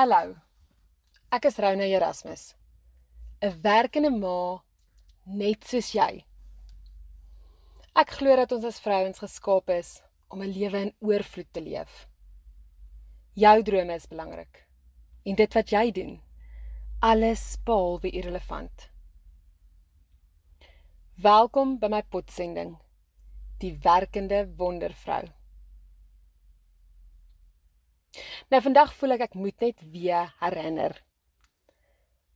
Hallo. Ek is Rona Erasmus. 'n Werkende ma net soos jy. Ek glo dat ons as vrouens geskaap is om 'n lewe in oorvloed te leef. Jou drome is belangrik. En dit wat jy doen, alles behalwe irrelevant. Welkom by my potsending. Die werkende wondervrou. Nou vandag voel ek ek moet net weer herinner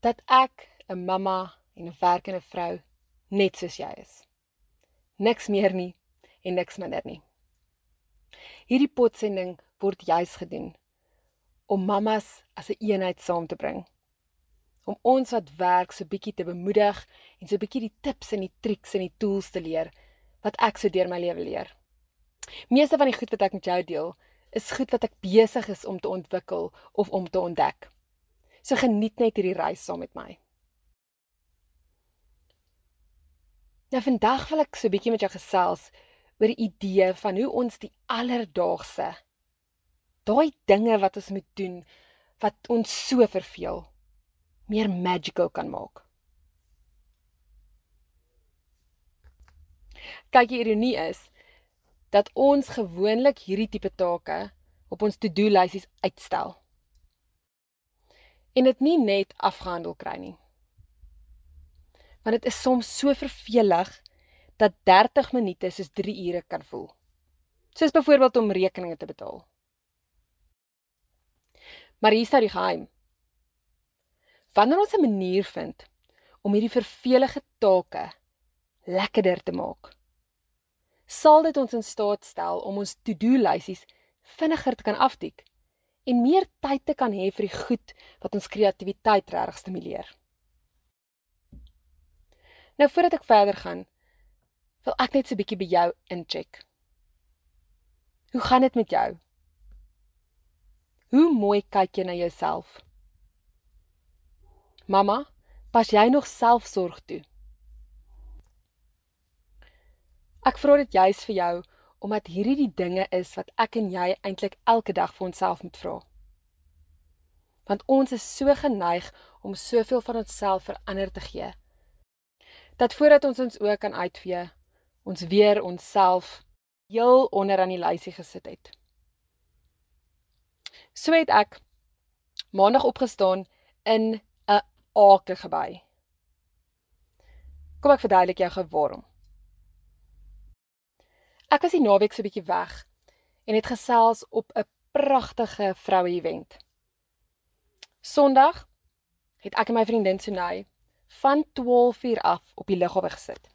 dat ek 'n mamma en 'n werkende vrou net soos jy is. Niks meer nie en niks minder nie. Hierdie potsending word juis gedoen om mammas as 'n een eenheid saam te bring. Om ons wat werk so bietjie te bemoedig en so bietjie die tips en die triks en die tools te leer wat ek so deur my lewe leer. Meeste van die goed wat ek met jou deel, is goed wat ek besig is om te ontwikkel of om te ontdek. So geniet net hierdie reis saam met my. Nou vandag wil ek so 'n bietjie met jou gesels oor die idee van hoe ons die alledaagse daai dinge wat ons moet doen wat ons so verveel meer magical kan maak. Kyk, die ironie is dat ons gewoonlik hierdie tipe take op ons to-do lysies uitstel. En dit nie net afgehandel kry nie. Want dit is soms so vervelig dat 30 minute soos 3 ure kan voel. Soos byvoorbeeld om rekeninge te betaal. Maar hier staan die geheim. Wanneer ons 'n manier vind om hierdie vervelige take lekkerder te maak, sal dit ons in staat stel om ons to-do lysies vinniger te kan afdik en meer tyd te kan hê vir die goed wat ons kreatiwiteit regtig stimuleer. Nou voordat ek verder gaan, wil ek net so 'n bietjie by jou incheck. Hoe gaan dit met jou? Hoe mooi kyk jy na jouself? Mamma, pas jy nog selfsorg toe? Ek vra dit juis vir jou omdat hierdie die dinge is wat ek en jy eintlik elke dag vir onsself moet vra. Want ons is so geneig om soveel van onsself vir ander te gee. Dat voordat ons ons oë kan uitvee, ons weer onsself heel onder aan die lysie gesit het. So het ek maandag opgestaan in 'n aardige by. Kom ek verduidelik jou gou waarom. Ek was die naweek so 'n bietjie weg en het gesels op 'n pragtige vroue-event. Sondag het ek en my vriendin Sunay van 12:00 af op die lughawe gesit.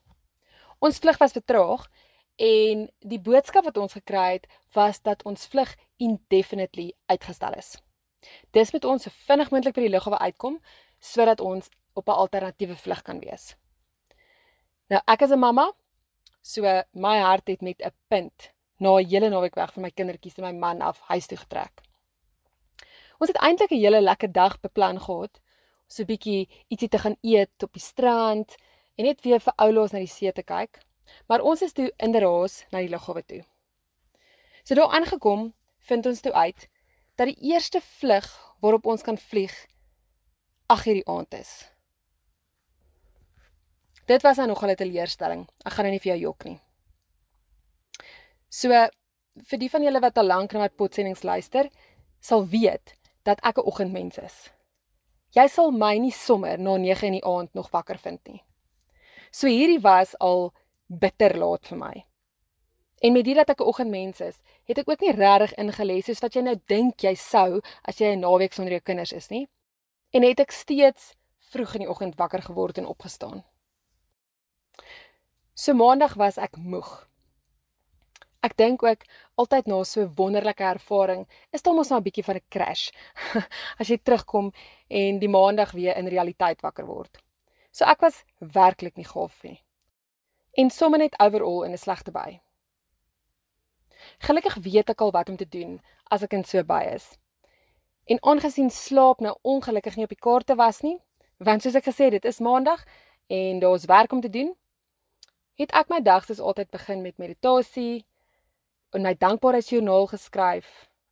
Ons vlug was vertraag en die boodskap wat ons gekry het was dat ons vlug indefinitely uitgestel is. Dis met ons so vinnig moontlik by die lughawe uitkom sodat ons op 'n alternatiewe vlug kan wees. Nou ek as 'n mamma So my hart het met 'n punt na 'n hele naweek weg van my kindertjies en my man af huis toe getrek. Ons het eintlik 'n hele lekker dag beplan gehad. So 'n bietjie ietsie te gaan eet op die strand en net weer vir oulaas na die see te kyk. Maar ons is toe in die raas na die lughawe toe. So daar aangekom, vind ons toe uit dat die eerste vlug waarop ons kan vlieg 8:00 die aand is. Dit was nou nogal 'n teleurstelling. Ek gaan nou nie vir jou jok nie. So vir die van julle wat al lank na my potsendings luister, sal weet dat ek 'n oggendmens is. Jy sal my nie sommer na 9 in die aand nog wakker vind nie. So hierdie was al bitter laat vir my. En met dit dat ek 'n oggendmens is, het ek ook nie regtig ingelees soos wat jy nou dink jy sou as jy 'n naweek sonder jou kinders is nie. En het ek steeds vroeg in die oggend wakker geword en opgestaan. So maandag was ek moeg. Ek dink ook altyd na so 'n wonderlike ervaring is dit mos maar 'n bietjie van 'n crash as jy terugkom en die maandag weer in realiteit wakker word. So ek was werklik nie gaaf nie. En sommer net overall in 'n slegte by. Gelukkig weet ek al wat om te doen as ek in so by is. En aangesien slaap nou ongelukkig nie op die kaarte was nie, want soos ek gesê het, dit is maandag en daar's werk om te doen, het ek my dag soos altyd begin met meditasie en my dankbaarheidsjoernaal geskryf.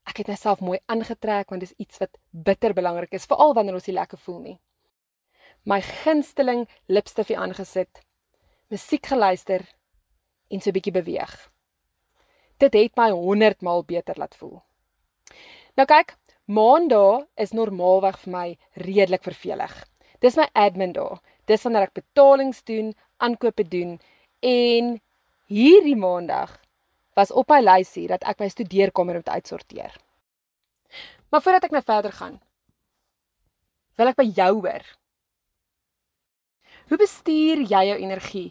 Ek het myself mooi aangetrek want dit is iets wat bitter belangrik is, veral wanneer ons nie lekker voel nie. My gunsteling lipstifie aangesit, musiek geluister en so 'n bietjie beweeg. Dit het my 100 maal beter laat voel. Nou kyk, Maandae is normaalweg vir my redelik vervelig. Dis my admin dae. Dis wanneer ek betalings doen, aankope doen en hierdie maandag was op my lysie dat ek my studeerkamer moet uitsorteer. Maar voordat ek nou verder gaan, wil ek by jou hoor. Hoe bestuur jy jou energie?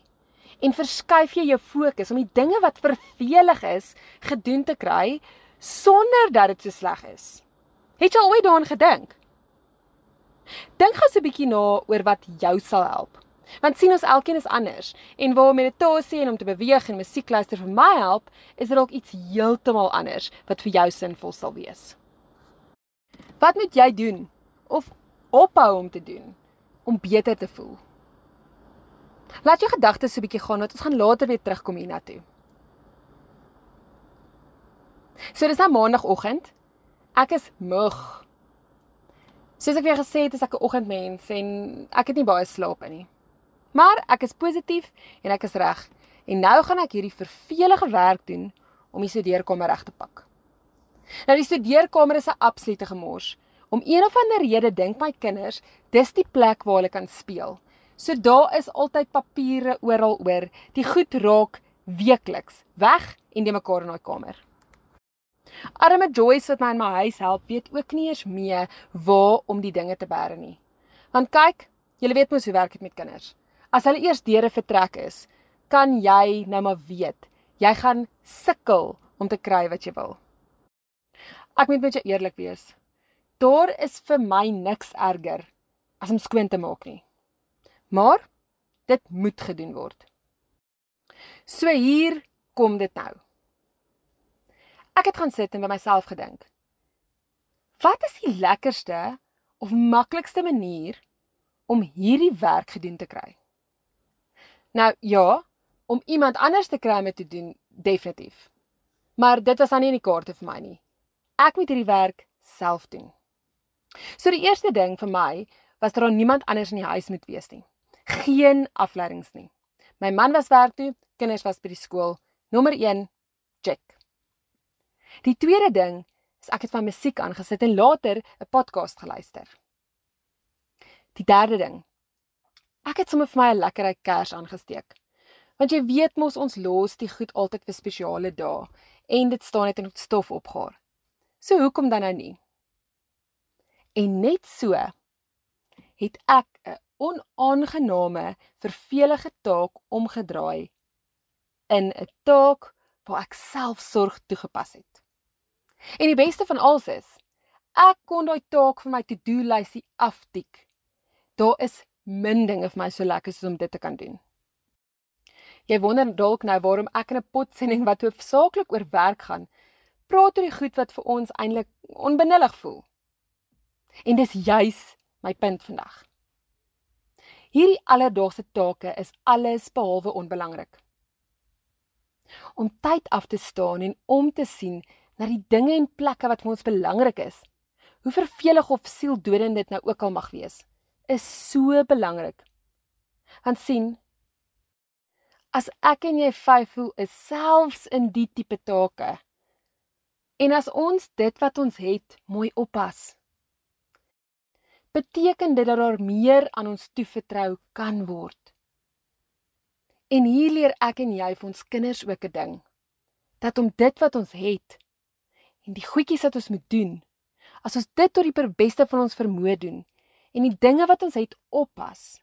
En verskuif jy jou fokus om die dinge wat vervelig is gedoen te kry sonder dat dit so sleg is? Het jy al ooit daaraan gedink? Dink gou so 'n bietjie na oor wat jou sal help. Want sien ons elkeen is anders en waar meditasie en om te beweeg en musiek luister vir my help, is dit dalk iets heeltemal anders wat vir jou sinvol sal wees. Wat moet jy doen of ophou om te doen om beter te voel? Laat jou gedagtes so 'n bietjie gaan want ons gaan later weer terugkom hiernatoe. So dis nou maandagooggend Ek is moeg. Soos ek weer gesê het, is ek 'n oggendmens en ek het nie baie slaap in nie. Maar ek is positief en ek is reg. En nou gaan ek hierdie vervelige werk doen om die studeerkamer reg te pak. Nou die studeerkamer is 'n absolute gemors. Om een of ander rede dink my kinders, dis die plek waar hulle kan speel. So daar is altyd papiere oral oor. Die goed raak weekliks weg en die mekaar in daai kamer. Arme Joyce wat my in my huis help, weet ook nie eens mee waar om die dinge te bære nie. Want kyk, jy weet mos hoe werk dit met kinders. As hulle eers deure vertrek is, kan jy nou maar weet, jy gaan sukkel om te kry wat jy wil. Ek moet met jou eerlik wees. Daar is vir my niks erger as om skoon te maak nie. Maar dit moet gedoen word. So hier kom dit nou. Ek het gaan sit en by myself gedink. Wat is die lekkerste of maklikste manier om hierdie werk gedoen te kry? Nou ja, om iemand anders te kry om te doen, definitief. Maar dit was dan nie in die kaarte vir my nie. Ek moet hierdie werk self doen. So die eerste ding vir my was dat daar niemand anders in die huis moet wees nie. Geen afleidings nie. My man was werk toe, kinders was by die skool. Nommer 1, check. Die tweede ding is ek het van musiek aangesit en later 'n podcast geluister. Die derde ding. Ek het sommer vir my 'n lekkerheid kers aangesteek. Want jy weet mos ons los die goed altyd vir spesiale dae en dit staan net in stof opgaar. So hoekom dan nou nie? En net so het ek 'n onaangename, vervelige taak omgedraai in 'n taak waar ek selfsorg toegepas het. En die beste van alles is, ek kon daai taak vir my to-do lysie aftik. Daar is min dinge vir my so lekker soos om dit te kan doen. Jy wonder dalk nou waarom ek in 'n potsending wat hoofsaaklik oor werk gaan, praat oor die goed wat vir ons eintlik onbenullig voel. En dis juis my punt vandag. Hierdie alledaagse take is alles behalwe onbelangrik. Om tyd af te staan en om te sien na die dinge en plekke wat vir ons belangrik is. Hoe vervelig of sieldodend dit nou ook al mag wees, is so belangrik. Want sien, as ek en jy vyf voel is selfs in die tipe take. En as ons dit wat ons het mooi oppas, beteken dit dat daar meer aan ons toevertrou kan word. En hier leer ek en jy vir ons kinders ook 'n ding dat om dit wat ons het en die goedjies wat ons moet doen, as ons dit tot die beste van ons vermoë doen en die dinge wat ons het oppas,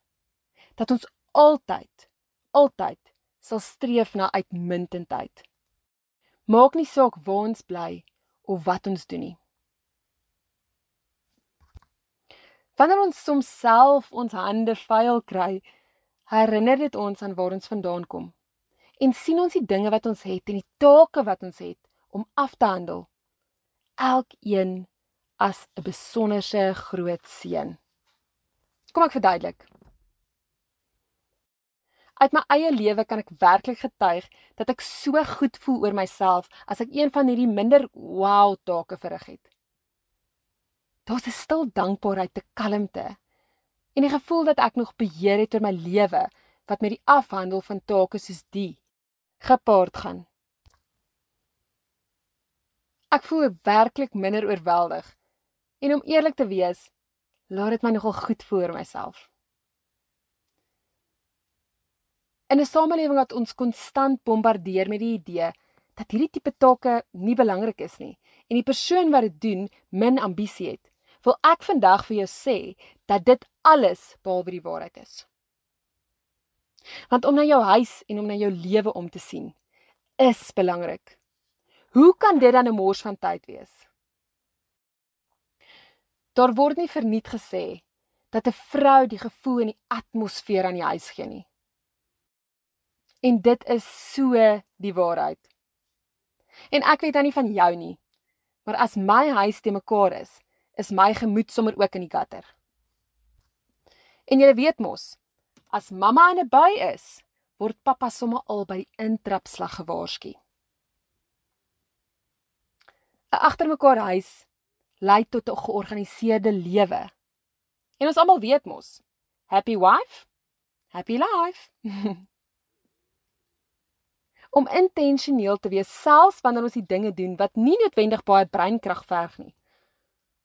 dat ons altyd altyd sal streef na uitmuntendheid. Maak nie saak waar ons bly of wat ons doen nie. Wanneer ons soms self ons hande vuil kry, herinner dit ons aan waar ons vandaan kom. En sien ons die dinge wat ons het en die take wat ons het om af te handel. Elkeen as 'n besonderse groot seën. Kom ek verduidelik. Uit my eie lewe kan ek werklik getuig dat ek so goed voel oor myself as ek een van hierdie minder wow take verrig het. Daar's 'n stil dankbaarheid te kalmte en die gevoel dat ek nog beheer het oor my lewe wat met die afhandel van take soos die gepaard gaan. Ek voel werklik minder oorweldig. En om eerlik te wees, laat dit my nogal goed voel oor myself. In 'n samelewing wat ons konstant bombardeer met die idee dat hierdie tipe take nie belangrik is nie en die persoon wat dit doen min ambisie het, wil ek vandag vir jou sê dat dit alles behalwe die waarheid is. Want om na jou huis en om na jou lewe om te sien is belangrik. Hoe kan dit dan 'n mors van tyd wees? Daar word nie verniet gesê dat 'n vrou die gevoel in die atmosfeer aan die huis gee nie. En dit is so die waarheid. En ek weet dan nie van jou nie, maar as my huis te mekaar is, is my gemoed sommer ook in die gutter. En jy weet mos, as mamma in 'n bui is, word pappa sommer al by intrapslag gewaarsku. 'n agtermekaar huis lei tot 'n georganiseerde lewe. En ons almal weet mos, happy wife, happy life. Om intentioneel te wees selfs wanneer ons die dinge doen wat nie noodwendig baie breinkrag verg nie.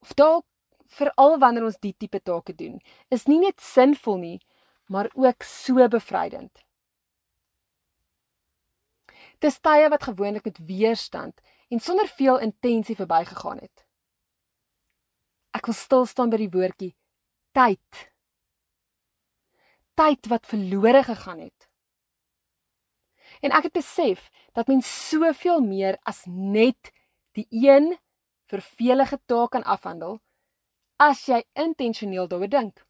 Of dalk veral wanneer ons die tipe take doen, is nie net sinvol nie, maar ook so bevrydend. Dis tye wat gewoonlik met weerstand en sonder veel intensie verbygegaan het. Ek wil stil staan by die woordjie tyd. Tyd wat verlore gegaan het. En ek het besef dat mens soveel meer as net die een vervelige taak kan afhandel as jy intentioneel daaroor dink.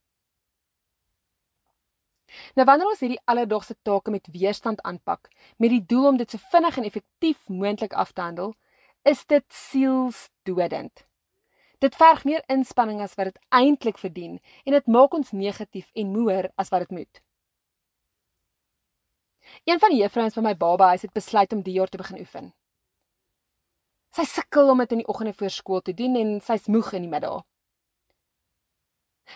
Nou wanneer ons hierdie alledaagse take met weerstand aanpak met die doel om dit so vinnig en effektief moontlik af te handel, is dit sielsdodend. Dit verg meer inspanning as wat dit eintlik verdien en dit maak ons negatief en moer as wat dit moet. Een van die juffrouens van my baba huis het besluit om die jaar te begin oefen. Sy sukkel om dit in die oggende voor skool te doen en sy's moeg in die middag.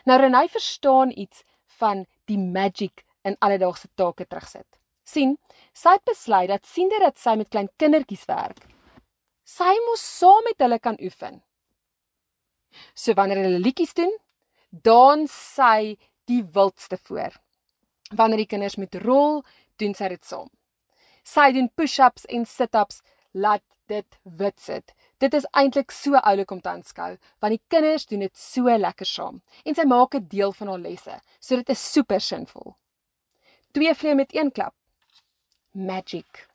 Nou Renay verstaan iets van die magic in alledaagse take terugsit. sien, sy het besluit dat siende dat sy met klein kindertjies werk, sy moes saam met hulle kan oefen. So wanneer hulle liedjies doen, dan sy die wildste voor. Wanneer die kinders met rol, doen sy dit saam. Sy doen push-ups en sit-ups, laat dit wit sit. Dit is eintlik so oulik om te aanskou, want die kinders doen dit so lekker saam en sy maak dit deel van haar lesse, so dit is super sinvol. Twee vleie met een klap. Magic.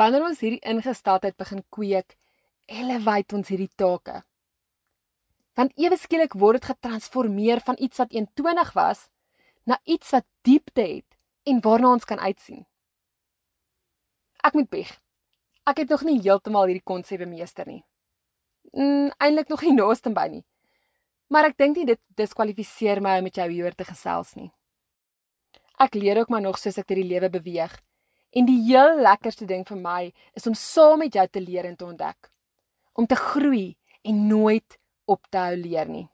Wanneer ons hierdie ingesteldheid begin kweek, elevate ons hierdie take. Want ewe skielik word dit getransformeer van iets wat eentonig was na iets wat diepte het en waarna ons kan uitsien. Ek moet bieg. Ek het nog nie heeltemal hierdie konsep bemeester nie. Mm, eintlik nog nie naaste by nie. Maar ek dink nie dit diskwalifiseer my om met jou hieroor te gesels nie. Ek leer ook maar nog soos ek deur die lewe beweeg En die heel lekkerste ding vir my is om saam met jou te leer en te ontdek. Om te groei en nooit op te hou leer nie.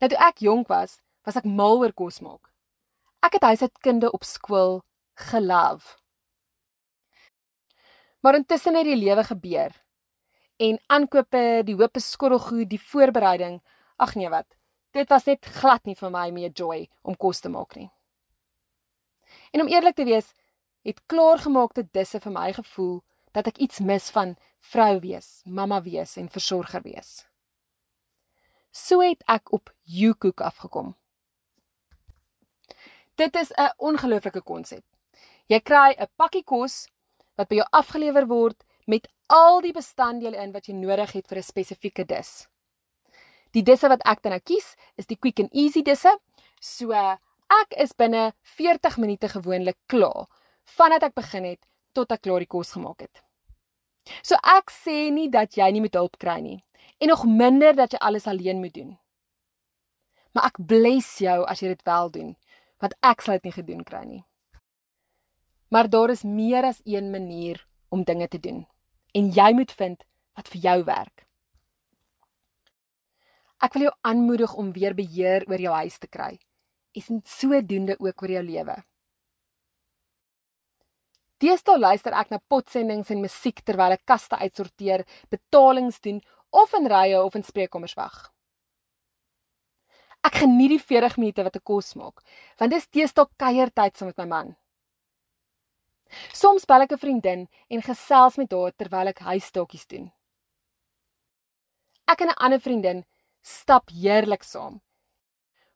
Nou toe ek jonk was, was ek mal oor kos maak. Ek het huishoudkunde op skool gelove. Maar intussen het die lewe gebeur. En aankope, die hoop skottelgoed, die voorbereiding, ag nee wat. Dit was net glad nie vir my meer joy om kos te maak nie. En om eerlik te wees, het klaargemaakte disse vir my gevoel dat ek iets mis van vrou wees, mamma wees en versorger wees. So het ek op YouCook afgekom. Dit is 'n ongelooflike konsep. Jy kry 'n pakkie kos wat by jou afgelewer word met al die bestanddele in wat jy nodig het vir 'n spesifieke dis. Die disse wat ek dan nou kies, is die quick and easy disse. So ek is binne 40 minute gewoonlik klaar vandat ek begin het tot ek klaar die kos gemaak het. So ek sê nie dat jy nie met hulp kry nie en nog minder dat jy alles alleen moet doen. Maar ek bless jou as jy dit wel doen, want ek sal dit nie gedoen kry nie. Maar daar is meer as een manier om dinge te doen en jy moet vind wat vir jou werk. Ek wil jou aanmoedig om weer beheer oor jou huis te kry en sodoende ook oor jou lewe. Deesdae luister ek na potsendings en musiek terwyl ek kaste uitsorteer, betalings doen of in rye of in spreekkommers wag. Ek geniet die 40 minute wat ek kos maak, want dis deesdae kuiertyd saam met my man. Soms bel ek 'n vriendin en gesels met haar terwyl ek huistaakies doen. Ek en 'n ander vriendin stap heerlik saam.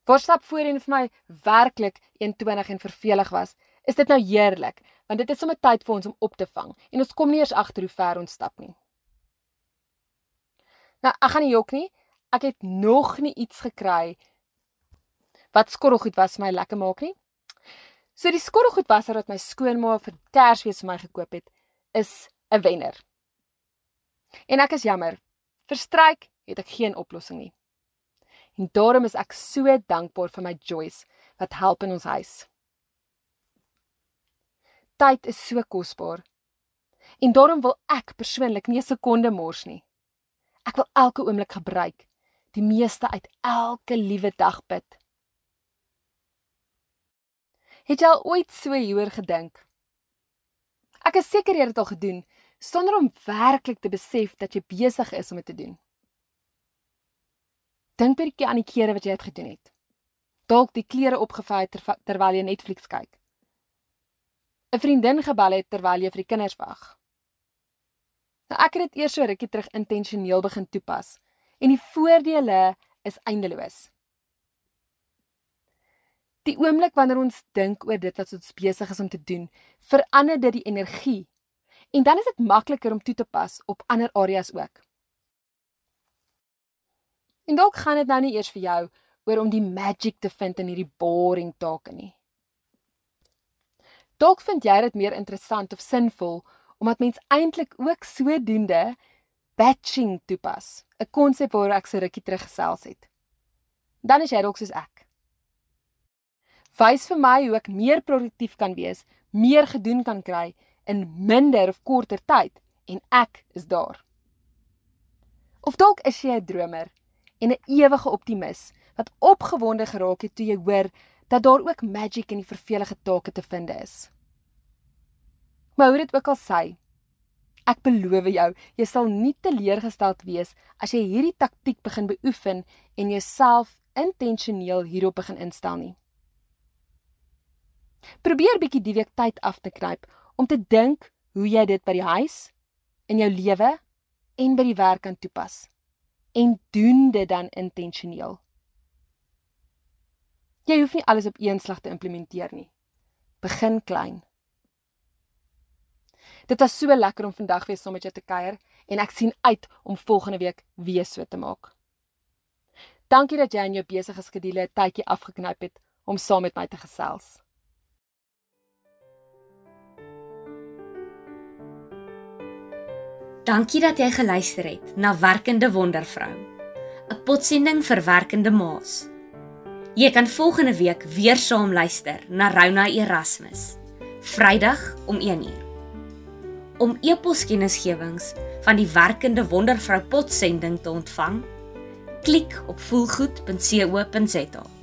Waar stap voorheen vir my werklik 21 en vervelig was, is dit nou heerlik, want dit is sommer tyd vir ons om op te vang en ons kom nie eers agter hoe ver ons stap nie. Nou, ek gaan nie jok nie. Ek het nog nie iets gekry wat skorrelgoed was vir my lekker maak nie. So die skorrelgoedwasser wat my skoonma vir Kersfees vir my gekoop het, is 'n wenner. En ek is jammer. Vir stryk het ek geen oplossing nie. En daarom is ek so dankbaar vir my Joyce wat help in ons huis. Tyd is so kosbaar. En daarom wil ek persoonlik nie 'n sekonde mors nie. Ek wil elke oomblik gebruik, die meeste uit elke liewe dag bid. Het jy al ooit so hieroor gedink? Ek is seker jy het dit al gedoen sonder om werklik te besef dat jy besig is om dit te doen. Dink bietjie aan die kere wat jy dit gedoen het. Dalk die klere opgevou ter, terwyl jy Netflix kyk. 'n Vriendin gebel het terwyl jy vir die kinders wag. Nou ek het dit eers so rukkie terug intentioneel begin toepas en die voordele is eindeloos. Die oomblik wanneer ons dink oor dit wat ons besig is om te doen, verander dit die energie. En dan is dit makliker om toe te pas op ander areas ook. En dalk gaan dit nou nie eers vir jou oor om die magic te vind in hierdie boring take nie. Dalk vind jy dit meer interessant of sinvol omdat mens eintlik ook sodoende batching toepas, 'n konsep waaroor ek so rukkie terug gesels het. Dan is jy dalk soos ek. Wys vir my hoe ek meer produktief kan wees, meer gedoen kan kry in minder of korter tyd en ek is daar. Of dalk is jy 'n dromer en 'n ewige optimis wat opgewonde geraak het toe jy hoor dat daar ook magic in die vervelige take te vind is. Maar hoe dit ook al sê, ek beloof jou, jy sal nie teleurgesteld wees as jy hierdie taktik begin beoefen en jouself intentioneel hierop begin instel nie. Probeer bietjie die week tyd af te knyp om te dink hoe jy dit by die huis, in jou lewe en by die werk kan toepas. En doen dit dan intentioneel. Jy hoef nie alles op een slag te implementeer nie. Begin klein. Dit was so lekker om vandag weer saam met jou te kuier en ek sien uit om volgende week weer so te maak. Dankie dat jy in jou besige skedule 'n tydjie afgeknyp het om saam met my te gesels. Dankie dat jy geluister het na Werkende Wondervrou. 'n Potsending vir werkende ma's. Jy kan volgende week weer saam luister na Rona Erasmus. Vrydag om 1uur. Om e-poskennisgewings van die Werkende Wondervrou potsending te ontvang, klik op voelgoed.co.za.